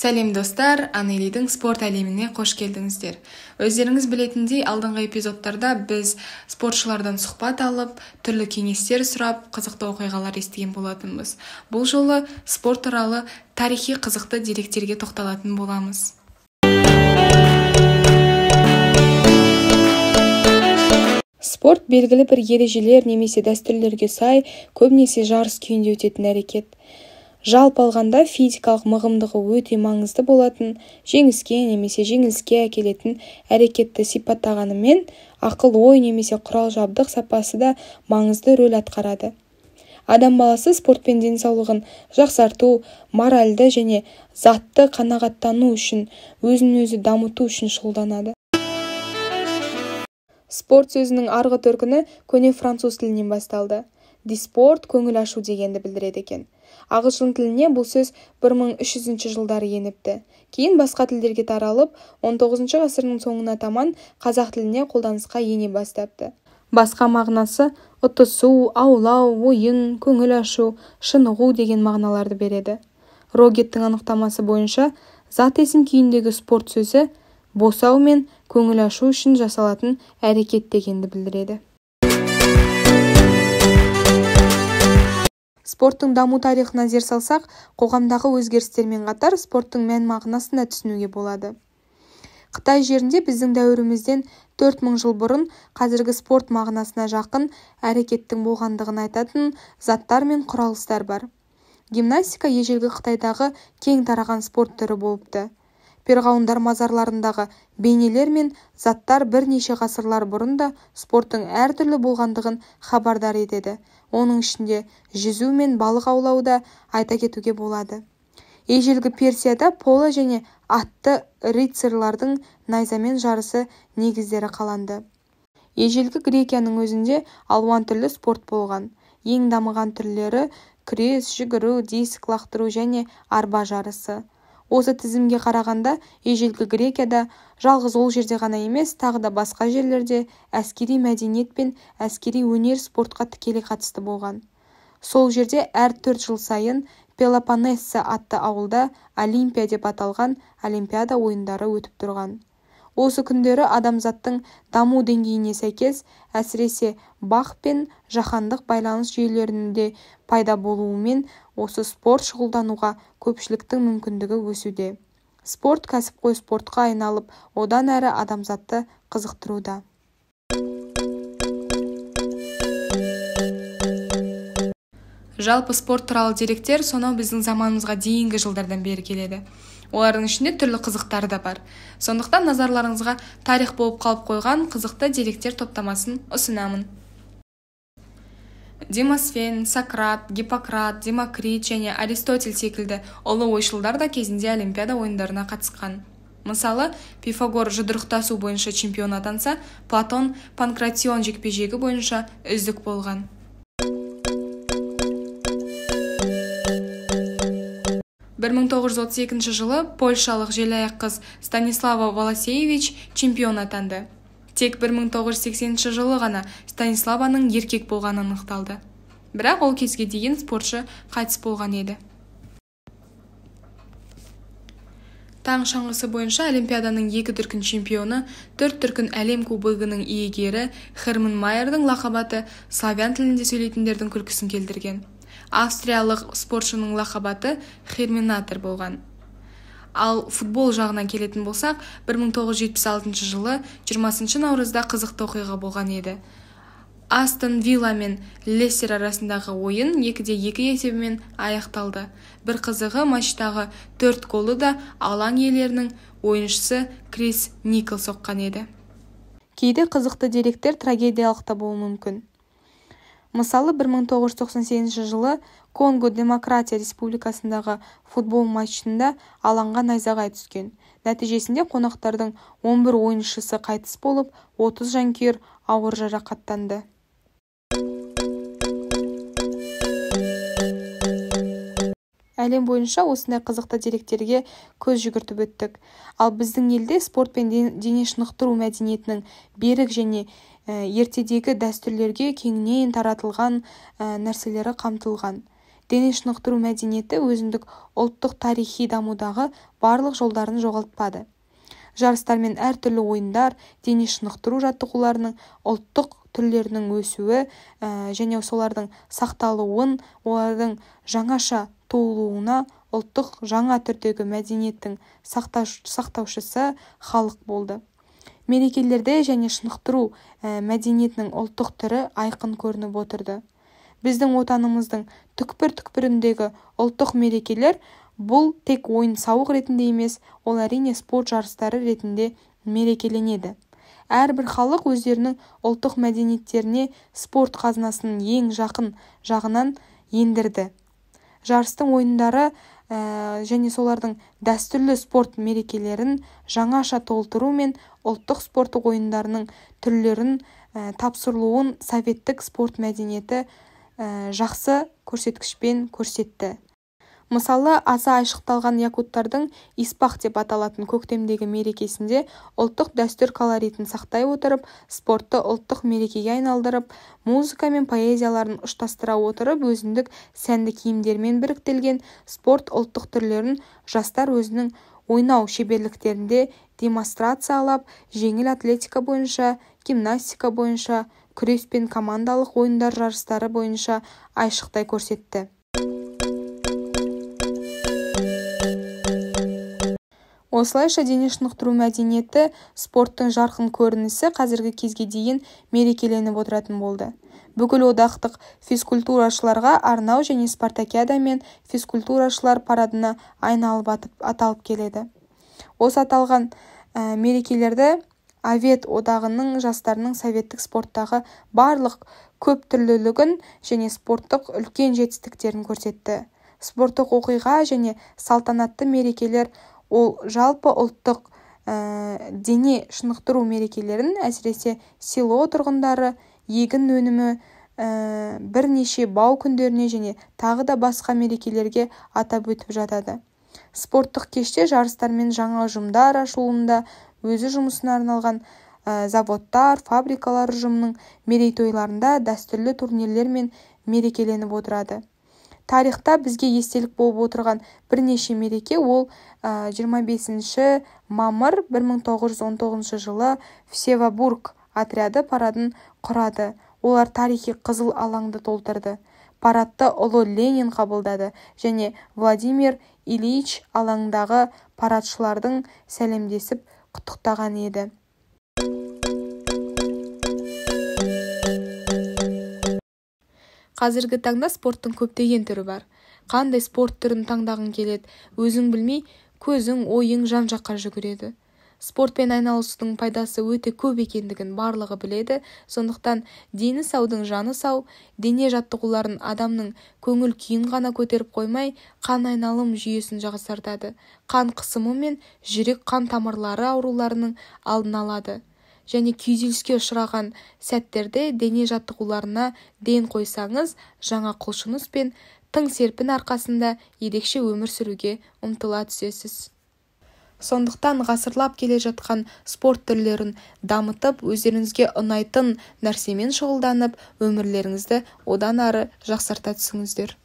сәлем достар анелидің спорт әлеміне қош келдіңіздер. Өздеріңіз білетіндей алдыңғы эпизодтарда біз спортшылардан сұхбат алып түрлі кеңестер сұрап қызықты оқиғалар естіген болатынбыз. Бұл жолы спорт туралы тарихи қызықты деректерге тоқталатын боламыз. Спорт белгілі бір ережелер немесе дәстүрлерге сай көбінесе жарыс күйінде өтетін әрекет. Жалпы алғанда физикалық мығымдығы өте маңызды болатын жеңіске немесе жеңіліске әкелетін әрекетті сипаттағанымен ақыл-ой немесе құрал-жабдық сапасы да маңызды рөл атқарады. Адам баласы спортпен денсаулығын жақсарту моральды және затты қанағаттану үшін өзін-өзі дамыту үшін шұғылданады. Спорт сөзінің арғы төркіні көне француз тілінен басталды. Диспорт көңіл ашу дегенді білдіреді екен. Ағылшын тіліне бұл сөз 1300 жылдары еніпті. Кейін басқа тілдерге таралып 19 ғасырдың соңына таман қазақ тіліне қолданысқа ене бастапты. Басқа мағынасы ұтысу аулау ойын көңіл ашу шынығу деген мағыналарды береді. Рогеттің анықтамасы бойынша зат есім күйіндегі спорт сөзі босау мен көңіл ашу үшін жасалатын әрекет дегенді білдіреді. Спорттың даму тарихына зер салсақ қоғамдағы өзгерістермен қатар спорттың мән-мағынасын да түсінуге болады. Қытай жерінде біздің дәуірімізден төрт мың жыл бұрын қазіргі спорт мағынасына жақын әрекеттің болғандығын айтатын заттар мен құралыстар бар. Гимнастика ежелгі қытайдағы кең тараған спорт түрі болыпты. Перғауындар мазарларындағы бейнелер мен заттар бірнеше ғасырлар бұрын да спорттың әртүрлі болғандығын хабардар етеді. Оның ішінде жүзу мен балық аулау да айта кетуге болады. Ежелгі персияда поло және атты рыцарьлардың найзамен жарысы негіздері қаланды. Ежелгі грекияның өзінде алуан түрлі спорт болған. Ең дамыған түрлері күрес жүгіру диск лақтыру және арба жарысы. Осы тізімге қарағанда ежелгі грекияда жалғыз ол жерде ғана емес тағы да басқа жерлерде әскери мәдениет пен әскери өнер спортқа тікелей қатысты болған. Сол жерде әр төрт жыл сайын пелопоннесса атты ауылда олимпия деп аталған олимпиада ойындары өтіп тұрған. Осы күндері адамзаттың даму деңгейіне сәйкес әсіресе бақ пен жаһандық байланыс жүйелерінде пайда болуымен осы спорт шұғылдануға көпшіліктің мүмкіндігі өсуде. Спорт кәсіпқой спортқа айналып одан әрі адамзатты қызықтыруда. Жалпы спорт туралы деректер сонау біздің заманымызға дейінгі жылдардан бері келеді. Олардың ішінде түрлі қызықтары да бар. Сондықтан назарларыңызға тарих болып қалып қойған қызықты деректер топтамасын ұсынамын. Демосфен сократ гиппократ демокрит және аристотель секілді ұлы ойшылдар да кезінде олимпиада ойындарына қатысқан. Мысалы пифагор жұдырықтасу бойынша чемпион атанса платон панкратион жекпе-жегі бойынша үздік болған. 1932 жылы польшалық желаяқ қыз станислава волосеевич чемпион атанды. Тек 1980 жылы ғана станиславаның еркек болғаны анықталды. Бірақ ол кезге дейін спортшы қайтыс болған еді. Таң шаңғысы бойынша олимпиаданың екі дүркін чемпионы төрт дүркін әлем кубогының иегері херман майердің лақап аты славян тілінде сөйлейтіндердің күлкісін келтірген. Австриялық спортшының лақап аты херминатор болған. Ал футбол жағына келетін болсақ 1976 жылы 20 наурызда қызықты оқиға болған еді. Астон вилла мен лестер арасындағы ойын екіде екі есебімен аяқталды. Бір қызығы матчтағы төрт голды да алаң иелерінің ойыншысы крис никол соққан еді. Кейде қызықты деректер трагедиялық та болуы мүмкін. Мысалы 1998 жылы конго демократия республикасындағы футбол матчында алаңға найзағай түскен. Нәтижесінде қонақтардың 11 ойыншысы қайтыс болып 30 жанкүйер ауыр жарақаттанды. Әлем бойынша осындай қызықты деректерге көз жүгіртіп өттік. Ал біздің елде спорт пен дене шынықтыру мәдениетінің берік және ертедегі дәстүрлерге кеңінен таратылған нәрселері қамтылған. Дене шынықтыру мәдениеті өзіндік ұлттық тарихи дамудағы барлық жолдарын жоғалтпады. Жарыстар мен әртүрлі ойындар дене шынықтыру жаттығуларының ұлттық түрлерінің өсуі ә, және солардың сақталуын олардың жаңаша туылуына ұлттық жаңа түрдегі мәдениеттің сақтаушысы халық болды. Мерекелерде және шынықтыру ә, мәдениетінің ұлттық түрі айқын көрініп отырды. Біздің отанымыздың түкпір-түкпіріндегі ұлттық мерекелер бұл тек ойын-сауық ретінде емес ол әрине спорт жарыстары ретінде мерекеленеді. Әрбір халық өздерінің ұлттық мәдениеттеріне спорт қазынасының ең жақын жағынан ендірді. Жарыстың ойындары және солардың дәстүрлі спорт мерекелерін жаңаша толтыру мен ұлттық спорттық ойындарының түрлерін ә, тапсырылуын советтік спорт мәдениеті ә, жақсы көрсеткішпен көрсетті. Мысалы аса айшықталған якуттардың испах деп аталатын көктемдегі мерекесінде ұлттық дәстүр колоритін сақтай отырып спортты ұлттық мерекеге айналдырып музыка мен поэзияларын ұштастыра отырып өзіндік сәнді киімдермен біріктірілген спорт ұлттық түрлерін жастар өзінің ойнау шеберліктерінде демонстрациялап жеңіл атлетика бойынша гимнастика бойынша күрес пен командалық ойындар жарыстары бойынша айшықтай көрсетті. Осылайша дене шынықтыру мәдениеті спорттың жарқын көрінісі қазіргі кезге дейін мерекеленіп отыратын болды. Бүкілодақтық физкультурашыларға арнау және спартакиада мен физкультурашылар парадына айналып аталып келеді. Осы аталған ә, мерекелерді авет одағының жастарының советтік спорттағы барлық көп түрлілігін және спорттық үлкен жетістіктерін көрсетті. Спорттық оқиға және салтанатты мерекелер ол жалпы ұлттық ә, дене шынықтыру мерекелерін әсіресе село тұрғындары егін өнімі ә, бірнеше бау күндеріне және тағы да басқа мерекелерге атап өтіп жатады. Спорттық кеште жарыстар мен жаңа ұжымдар ашылуында өзі жұмысына арналған ә, заводтар фабрикалар ұжымының мерейтойларында дәстүрлі турнирлер мен мерекеленіп отырады. Тарихта бізге естелік болып отырған бірнеше мереке ол ә, 25 мамыр 1919 жылы всевобург отряды парадын құрады. Олар тарихи қызыл алаңды толтырды. Парадты ұлы ленин қабылдады және владимир ильич алаңдағы парадшылардың сәлемдесіп құттықтаған еді. Қазіргі таңда спорттың көптеген түрі бар. Қандай спорт түрін таңдағың келеді өзің білмей көзің ойың жан-жаққа жүгіреді. Спортпен айналысудың пайдасы өте көп екендігін барлығы біледі. Сондықтан дені саудың жаны сау дене жаттығуларын адамның көңіл-күйін ғана көтеріп қоймай қан айналым жүйесін жақсартады. Қан қысымы мен жүрек қан тамырлары ауруларының алдын алады. Және күйзеліске ұшыраған сәттерде дене жаттығуларына ден қойсаңыз жаңа құлшыныс пен тың серпін арқасында ерекше өмір сүруге ұмтыла түсесіз. Сондықтан ғасырлап келе жатқан спорт түрлерін дамытып өздеріңізге ұнайтын нәрсемен шұғылданып өмірлеріңізді одан ары жақсарта түсіңіздер.